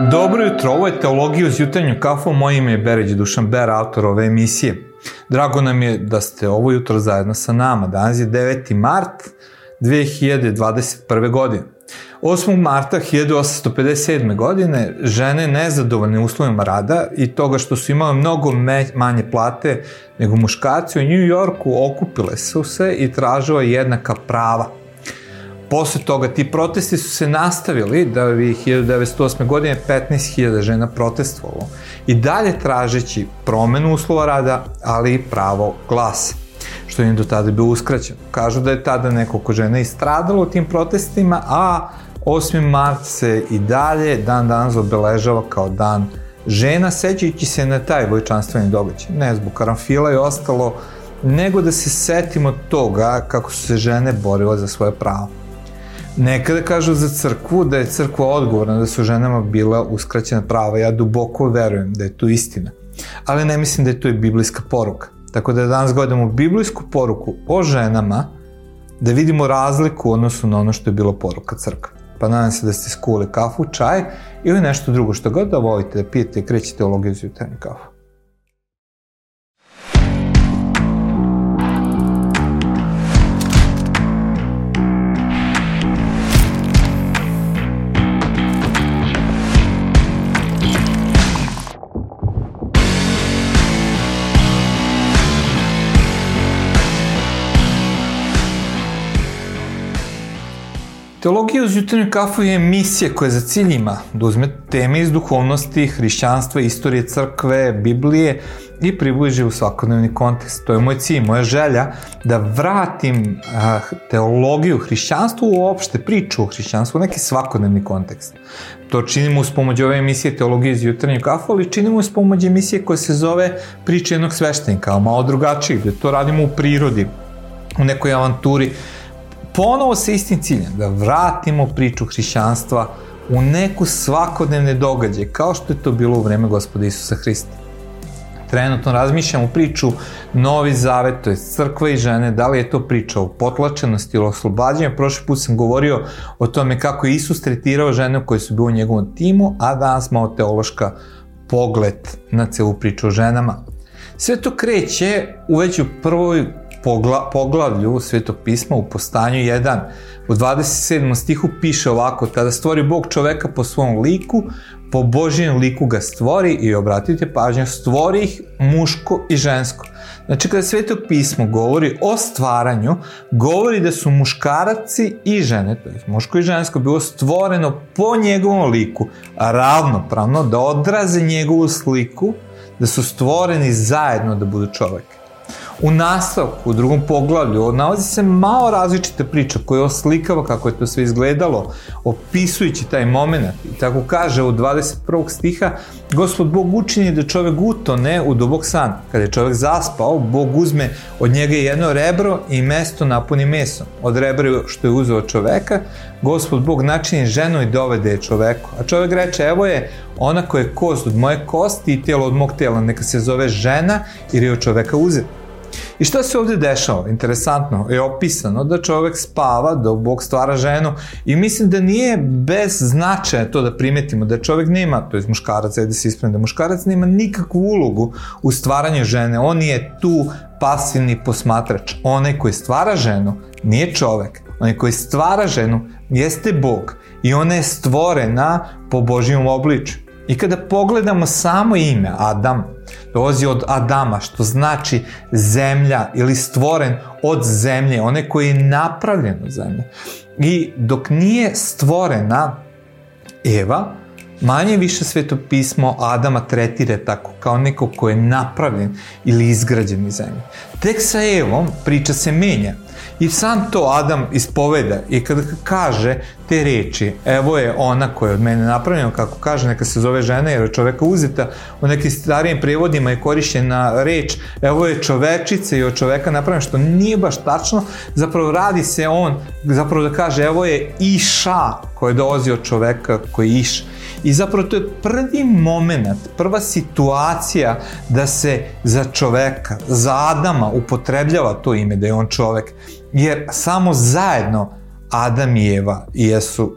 Dobro jutro, ovo je Teologija uz jutarnju kafu, moje ime je Bereć Dušan Ber, autor ove emisije. Drago nam je da ste ovo jutro zajedno sa nama. Danas je 9. mart 2021. godine. 8. marta 1857. godine žene nezadovoljne uslovima rada i toga što su imale mnogo manje plate nego muškarci u New Yorku okupile su se i tražile jednaka prava – Posle toga ti protesti su se nastavili da bi 1908. godine 15.000 žena protestovalo i dalje tražeći promenu uslova rada, ali i pravo glasa što im do tada bio uskraćeno. Kažu da je tada nekoliko žena istradalo u tim protestima, a 8. mart se i dalje dan danas obeležava kao dan žena, sećajući se na taj vojčanstveni događaj. Ne zbog karanfila i ostalo, nego da se setimo toga kako su se žene borile za svoje pravo. Nekada kažu za crkvu da je crkva odgovorna da su ženama bila uskraćena prava. Ja duboko verujem da je to istina. Ali ne mislim da je to i biblijska poruka. Tako da danas gledamo biblijsku poruku o ženama, da vidimo razliku u odnosu na ono što je bilo poruka crkve. Pa nadam se da ste skuli kafu, čaj ili nešto drugo što god da volite da pijete i krećete teologiju za jutarnju kafu. Teologija uz jutarnju kafu je emisija koja za cilj ima da uzme teme iz duhovnosti, hrišćanstva, istorije crkve, Biblije i približi u svakodnevni kontekst. To je moj cilj, moja želja da vratim a, teologiju hrišćanstvu uopšte, priču o hrišćanstvu neki svakodnevni kontekst. To činimo uz pomoć ove emisije Teologije iz jutarnju kafu, ali činimo uz pomoć emisije koja se zove Priča jednog sveštenika, malo drugačiji, gde to radimo u prirodi, u nekoj avanturi, ponovo sa istim ciljem, da vratimo priču hrišćanstva u neku svakodnevne događaje, kao što je to bilo u vreme gospoda Isusa Hrista. Trenutno razmišljamo priču Novi Zavet, to je crkva i žene, da li je to priča o potlačenosti ili oslobađanju. Prošli put sam govorio o tome kako je Isus tretirao žene koje su bile u njegovom timu, a danas malo teološka pogled na celu priču o ženama. Sve to kreće u već u prvoj pogla, poglavlju Svetog pisma u postanju 1 u 27. stihu piše ovako kada stvori Bog čoveka po svom liku po Božijem liku ga stvori i obratite pažnju stvori ih muško i žensko Znači, kada Sveto pismo govori o stvaranju, govori da su muškaraci i žene, to je muško i žensko, bilo stvoreno po njegovom liku, ravnopravno, da odraze njegovu sliku, da su stvoreni zajedno da budu čovek. U nastavku, u drugom poglavlju, nalazi se malo različita priča koja oslikava kako je to sve izgledalo, opisujući taj moment. I tako kaže u 21. stiha, Gospod Bog učini da čovek utone u dubok san. Kada je čovek zaspao, Bog uzme od njega jedno rebro i mesto napuni mesom. Od rebra što je uzeo čoveka, Gospod Bog načini ženu i dovede je čoveku. A čovek reče, evo je ona koja je kost od moje kosti i tijelo od mog tela, neka se zove žena jer je od čoveka uzet. I šta se ovde dešava? Interesantno je opisano da čovek spava, da Bog stvara ženu i mislim da nije bez značaja to da primetimo da čovek nema, to je muškarac, da se ispravim, da muškarac nema nikakvu ulogu u stvaranju žene, on je tu pasivni posmatrač. Onaj koji stvara ženu nije čovek, onaj koji stvara ženu jeste Bog i ona je stvorena po Božijom obliču. I kada pogledamo samo ime Adam, dolazi od Adama, što znači zemlja ili stvoren od zemlje, one koji je napravljen od zemlje. I dok nije stvorena Eva, manje više sveto pismo Adama tretire tako, kao neko ko je napravljen ili izgrađen iz zemlje. Tek sa Evom priča se menja. I sam to Adam ispoveda i kada kaže te reči, evo je ona koja je od mene napravljena, kako kaže, neka se zove žena jer je čoveka uzeta, u nekim starijim prevodima je korišćena reč, evo je čovečica i od čoveka napravljena, što nije baš tačno, zapravo radi se on, zapravo da kaže, evo je iša koja dolazi od čoveka koji iš. I zapravo to je prvi moment, prva situacija da se za čoveka, za Adama upotrebljava to ime, da je on čovek. Jer samo zajedno Adam i Eva jesu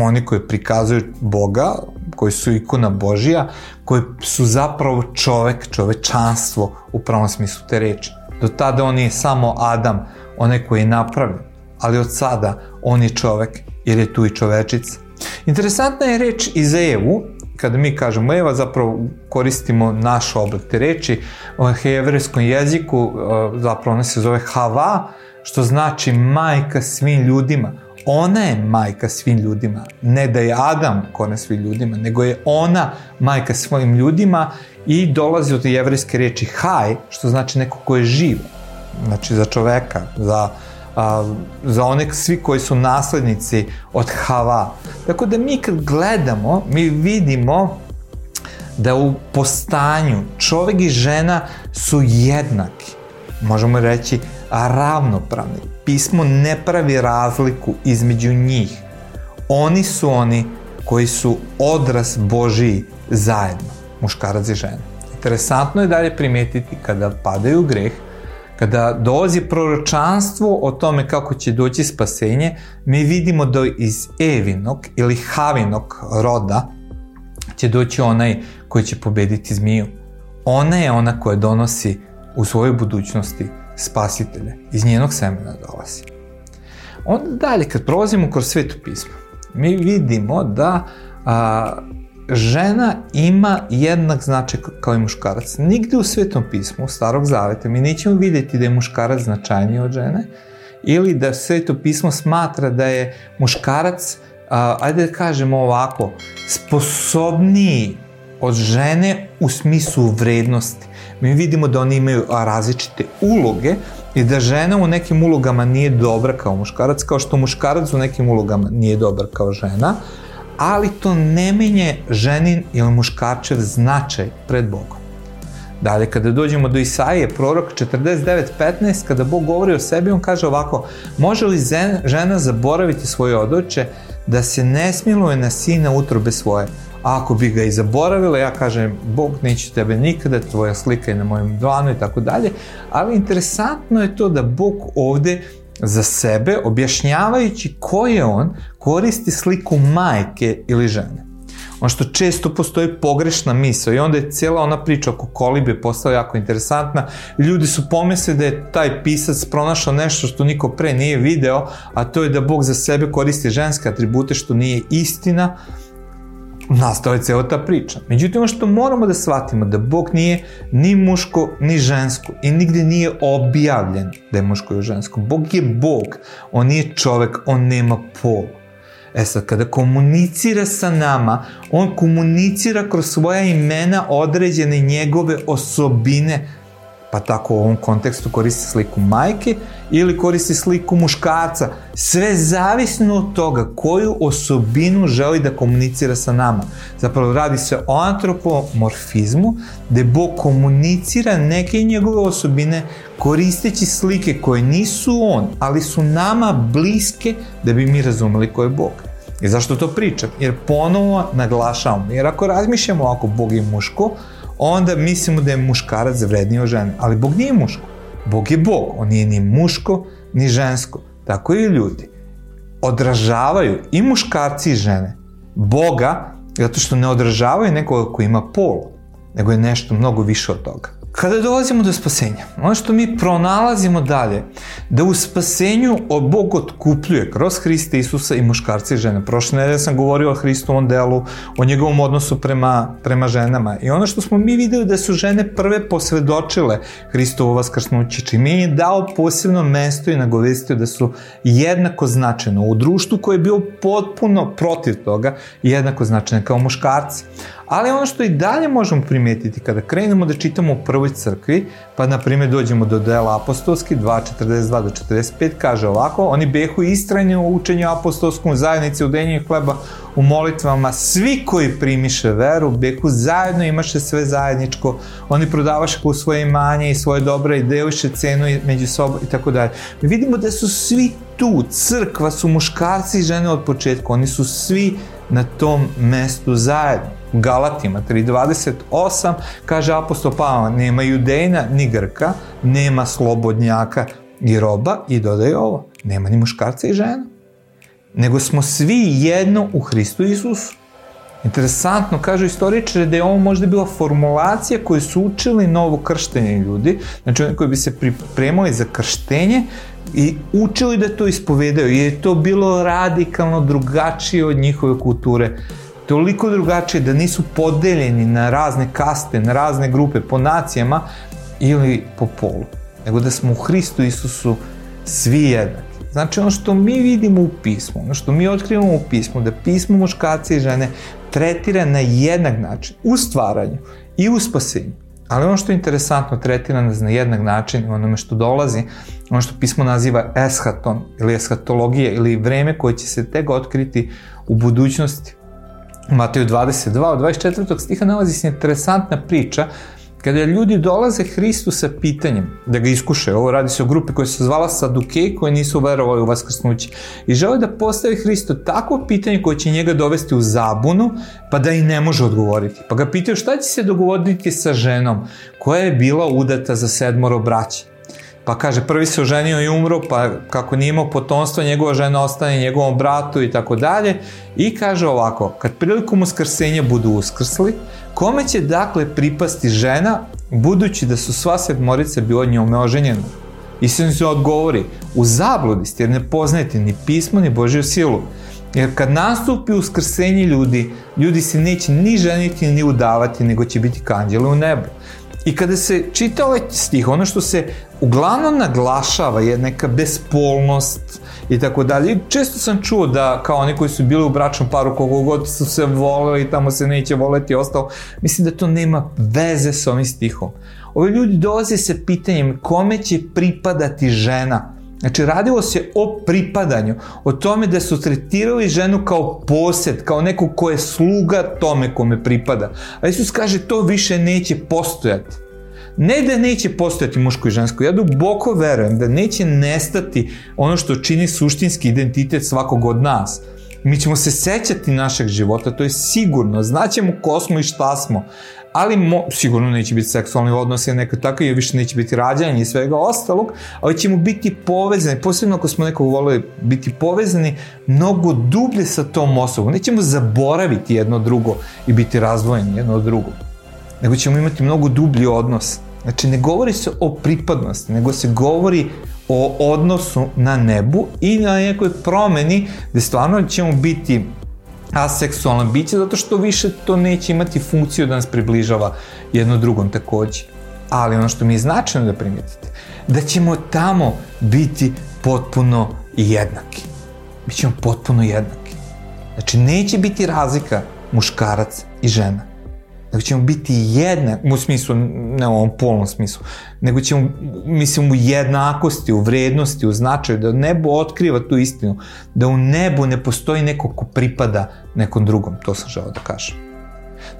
oni koji prikazuju Boga, koji su ikona Božija, koji su zapravo čovek, čovečanstvo u pravom smislu te reči. Do tada on je samo Adam, onaj koji je napravljen, ali od sada on je čovek jer je tu i čovečica. Interesantna je reč i za Evu, kada mi kažemo Eva, zapravo koristimo naš oblik te reči. U hebrejskom jeziku zapravo ona se zove Hava, što znači majka svim ljudima. Ona je majka svim ljudima. Ne da je Adam kone svim ljudima, nego je ona majka svojim ljudima i dolazi od jevrejske reči haj, što znači neko ko je živ. Znači za čoveka, za a, za one svi koji su naslednici od Hava. Tako da mi kad gledamo, mi vidimo da u postanju čovek i žena su jednaki. Možemo reći ravnopravni. Pismo ne pravi razliku između njih. Oni su oni koji su odraz Božiji zajedno, muškarac i žena. Interesantno je dalje primetiti kada padaju u greh, kada dolazi proročanstvo o tome kako će doći spasenje, mi vidimo da iz Evinog ili Havinog roda će doći onaj koji će pobediti zmiju. Ona je ona koja donosi u svojoj budućnosti spasitelje. Iz njenog semena dolazi. Onda dalje, kad prolazimo kroz svetu pismo, mi vidimo da a, žena ima jednak značaj kao i muškarac. Nigde u Svetom pismu, starog zaveta, mi nećemo videti da je muškarac značajniji od žene ili da Sveto pismo smatra da je muškarac, a, ajde da kažemo ovako, sposobniji od žene u smislu vrednosti. Mi vidimo da oni imaju različite uloge i da žena u nekim ulogama nije dobra kao muškarac, kao što muškarac u nekim ulogama nije dobar kao žena, ali to ne menje ženin ili muškarčev značaj pred Bogom. Dalje, kada dođemo do Isaije, prorok 49.15, kada Bog govori o sebi, on kaže ovako, može li žena zaboraviti svoje odoće da se ne smiluje na sina utrobe svoje? A ako bi ga i zaboravila, ja kažem, Bog neće tebe nikada, tvoja slika je na mojem dlanu i tako dalje, ali interesantno je to da Bog ovde za sebe, objašnjavajući ko je on, koristi sliku majke ili žene. Ono što često postoji pogrešna misla i onda je cijela ona priča oko kolibe postala jako interesantna. Ljudi su pomisli da je taj pisac pronašao nešto što niko pre nije video, a to je da Bog za sebe koristi ženske atribute što nije istina, nastao je cela ta priča. Međutim, ono što moramo da shvatimo, da Bog nije ni muško, ni žensko i nigde nije objavljen da je muško i žensko. Bog je Bog, on nije čovek, on nema pol. E sad, kada komunicira sa nama, on komunicira kroz svoja imena određene njegove osobine, pa tako u ovom kontekstu koristi sliku majke ili koristi sliku muškarca. Sve zavisno od toga koju osobinu želi da komunicira sa nama. Zapravo radi se o antropomorfizmu, gde Bog komunicira neke njegove osobine koristeći slike koje nisu on, ali su nama bliske da bi mi razumeli ko je Bog. I zašto to pričam? Jer ponovo naglašavam, jer ako razmišljamo ako Bog je muško, onda mislimo da je muškarac vredniji od žene. Ali Bog nije muško. Bog je Bog. On nije ni muško, ni žensko. Tako i ljudi. Odražavaju i muškarci i žene Boga, zato što ne odražavaju nekoga koji ima pol, nego je nešto mnogo više od toga. Kada dolazimo do spasenja, ono što mi pronalazimo dalje, da u spasenju Bog otkupljuje kroz Hrista Isusa i muškarce i žene. Prošle nedelje sam govorio o Hristovom delu, o njegovom odnosu prema, prema ženama. I ono što smo mi videli da su žene prve posvedočile Hristovo vaskrsnuće, čime je dao posebno mesto i nagovestio da su jednako značajno u društvu koje je bio potpuno protiv toga, jednako značajne kao muškarci. Ali ono što i dalje možemo primetiti kada krenemo da čitamo u prvoj crkvi, pa na primjer dođemo do dela apostolski 2.42 do 45, kaže ovako, oni behu istrajni u učenju apostolskom zajednici u denju hleba u molitvama, svi koji primiše veru, behu zajedno imaše sve zajedničko, oni prodavaše u svoje imanje i svoje dobre i deliše cenu među sobom i tako dalje. Mi vidimo da su svi tu, crkva su muškarci i žene od početka, oni su svi na tom mestu zajedno. Galatima 3.28 kaže apostol Pavla, nema judejna ni grka, nema slobodnjaka i roba i dodaje ovo, nema ni muškarca i žena. Nego smo svi jedno u Hristu Isusu. Interesantno, kažu istoričari da je ovo možda bila formulacija koju su učili novo krštenje ljudi, znači oni koji bi se pripremali za krštenje i učili da to ispovedaju, jer je to bilo radikalno drugačije od njihove kulture. Toliko drugačije da nisu podeljeni na razne kaste, na razne grupe, po nacijama ili po polu, nego da smo u Hristu Isusu svi jednaki. Znači ono što mi vidimo u pismu, ono što mi otkrivamo u pismu, da pismo muškarca i žene tretira na jednak način, u stvaranju i u spasenju. Ali ono što je interesantno, tretira nas na jednak način, onome što dolazi, ono što pismo naziva eshaton ili eshatologija ili vreme koje će se tek otkriti u budućnosti. U Mateju 22, od 24. stiha nalazi se interesantna priča kada ljudi dolaze Hristu sa pitanjem da ga iskuše, ovo radi se o grupi koja se zvala Sadukej, koji nisu verovali u vaskrsnuće, i žele da postavi Hristo takvo pitanje koje će njega dovesti u zabunu, pa da i ne može odgovoriti. Pa ga pitaju šta će se dogoditi sa ženom koja je bila udata za sedmoro braća. Pa kaže, prvi se oženio i umro, pa kako nije imao potomstvo, njegova žena ostane njegovom bratu i tako dalje. I kaže ovako, kad prilikom uskrsenja budu uskrsli, kome će dakle pripasti žena, budući da su sva sedmorica bila njome oženjena? I se odgovori, u zabludi ste jer ne poznajete ni pismo ni Božju silu. Jer kad nastupi uskrsenje ljudi, ljudi se neće ni ženiti ni udavati, nego će biti kanđele u nebu. I kada se čita ovaj stih, ono što se uglavnom naglašava je neka bespolnost i tako dalje. Često sam čuo da kao oni koji su bili u bračnom paru koliko god su se voleli, tamo se neće voleti i ostalo, mislim da to nema veze sa ovim stihom. Ovi ljudi dolaze sa pitanjem kome će pripadati žena. Znači, radilo se o pripadanju, o tome da su tretirali ženu kao posed, kao neko ko je sluga tome kome pripada. A Isus kaže, to više neće postojati. Ne da neće postojati muško i žensko, ja duboko verujem da neće nestati ono što čini suštinski identitet svakog od nas. Mi ćemo se sećati našeg života, to je sigurno, znaćemo ko smo i šta smo, ali mo, sigurno neće biti seksualni odnos neko tako, jer više neće biti rađanje i svega ostalog, ali ćemo biti povezani, posebno ako smo nekog volili biti povezani, mnogo dublje sa tom osobom. Nećemo zaboraviti jedno drugo i biti razdvojeni jedno od drugog, nego ćemo imati mnogo dublji odnos. Znači, ne govori se o pripadnosti, nego se govori o odnosu na nebu i na nekoj promeni gde stvarno ćemo biti aseksualna bića zato što više to neće imati funkciju da nas približava jedno drugom takođe. Ali ono što mi je značajno da primetite, da ćemo tamo biti potpuno jednaki. Bićemo potpuno jednaki. Znači, neće biti razlika muškarac i žena nego ćemo biti jedna, u smislu, ne u ovom polnom smislu, nego ćemo, mislim, u jednakosti, u vrednosti, u značaju, da nebo otkriva tu istinu, da u nebu ne postoji neko ko pripada nekom drugom, to sam želao da kažem.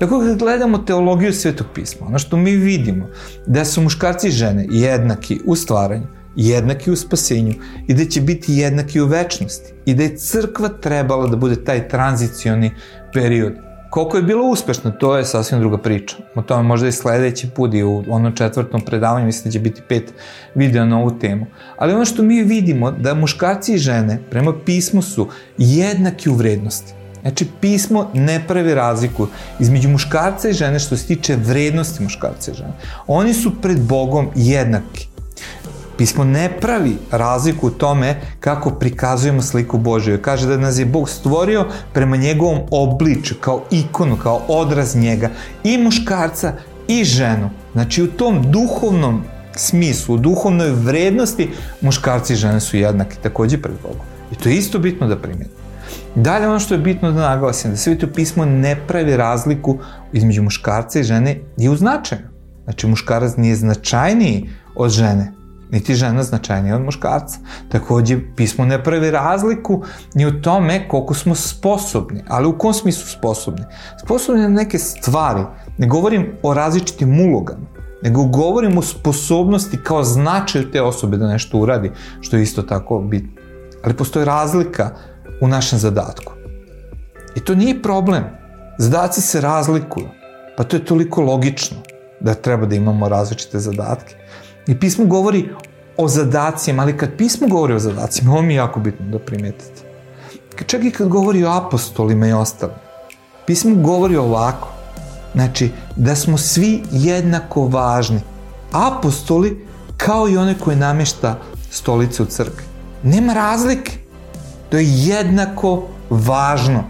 Dakle, kad gledamo teologiju svetog pisma, ono što mi vidimo, da su muškarci i žene jednaki u stvaranju, jednaki u spasenju i da će biti jednaki u večnosti i da je crkva trebala da bude taj tranzicioni period Koliko je bilo uspešno, to je sasvim druga priča. O tome možda i sledeći put i u onom četvrtom predavanju, mislim da će biti pet videa na ovu temu. Ali ono što mi vidimo, da muškarci i žene prema pismu su jednaki u vrednosti. Znači, pismo ne pravi razliku između muškarca i žene što se tiče vrednosti muškarca i žene. Oni su pred Bogom jednaki. Pismo ne pravi razliku u tome kako prikazujemo sliku Božiju. Kaže da nas je Bog stvorio prema njegovom obliču, kao ikonu, kao odraz njega, i muškarca i ženu. Znači u tom duhovnom smislu, u duhovnoj vrednosti, muškarci i žene su jednaki takođe pred Bogom. I to je isto bitno da primetimo. Dalje ono što je bitno da naglasim, da Sveto pismo ne pravi razliku između muškarca i žene i u značaju. Znači muškarac nije značajniji od žene, niti žena značajnija od muškarca. Takođe, pismo ne pravi razliku ni u tome koliko smo sposobni, ali u kom smislu sposobni? Sposobni na neke stvari. Ne govorim o različitim ulogama, nego govorim o sposobnosti kao značaju te osobe da nešto uradi, što je isto tako bitno. Ali postoji razlika u našem zadatku. I to nije problem. Zadaci se razlikuju. Pa to je toliko logično da treba da imamo različite zadatke. I pismo govori o zadacima, ali kad pismo govori o zadacima, ovo mi je jako bitno da primetite. Čak i kad govori o apostolima i ostalim, Pismo govori ovako, znači da smo svi jednako važni. Apostoli kao i one koje namješta stolice u crkvi. Nema razlike. To je jednako važno.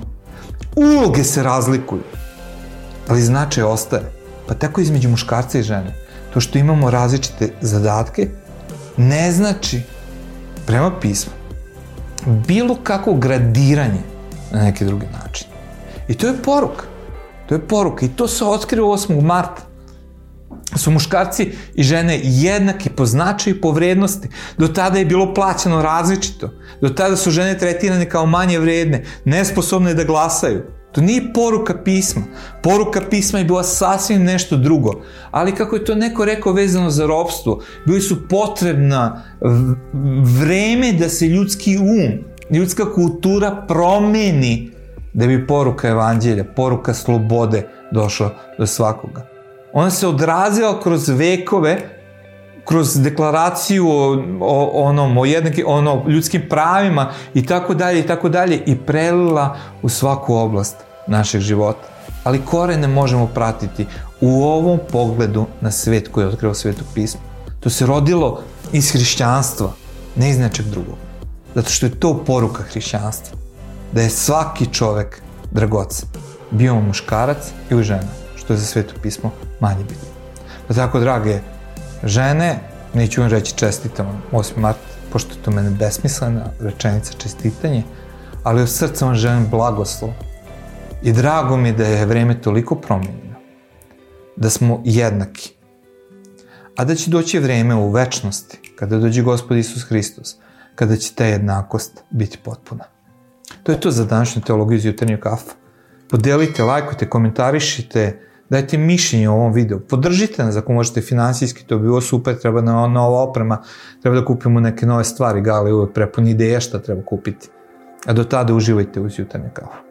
Uloge se razlikuju, ali značaj ostaje. Pa tako između muškarca i žene. To što imamo različite zadatke ne znači prema pismu bilo kako gradiranje na neki drugi način. I to je poruka. To je poruka i to se otkrio 8. marta. Su muškarci i žene jednaki po značaju i po vrednosti. Do tada je bilo plaćano različito. Do tada su žene tretirane kao manje vredne, nesposobne da glasaju. To nije poruka pisma. Poruka pisma je bila sasvim nešto drugo. Ali kako je to neko rekao vezano za ropstvo, bili su potrebna vreme da se ljudski um, ljudska kultura promeni da bi poruka evanđelja, poruka slobode došla do svakoga. Ona se odrazila kroz vekove, kroz deklaraciju o, o onom, o jednaki, ono, ljudskim pravima i tako dalje i tako dalje i prelila u svaku oblast našeg života. Ali korene možemo pratiti u ovom pogledu na svet koji je otkrilo svetu pismo. To se rodilo iz hrišćanstva, ne iz nečeg drugog. Zato što je to poruka hrišćanstva. Da je svaki čovek dragocen. Bio muškarac ili žena, što je za sveto pismo manje bitno. Pa tako, drage žene, neću vam reći čestitam 8. mart, pošto je to mene besmislena rečenica čestitanje, ali od srca vam želim blagoslov. I drago mi da je vreme toliko promenjeno, da smo jednaki, a da će doći vreme u večnosti, kada dođe Gospod Isus Hristos, kada će ta jednakost biti potpuna. To je to za današnju teologiju iz jutarnjeg kafa. Podelite, lajkujte, komentarišite, dajte mišljenje o ovom videu. Podržite nas ako možete finansijski, to bi bilo super, treba na nova oprema, treba da kupimo neke nove stvari, Gali uvek prepuni ideja šta treba kupiti. A do tada uživajte uz jutarnje kafu.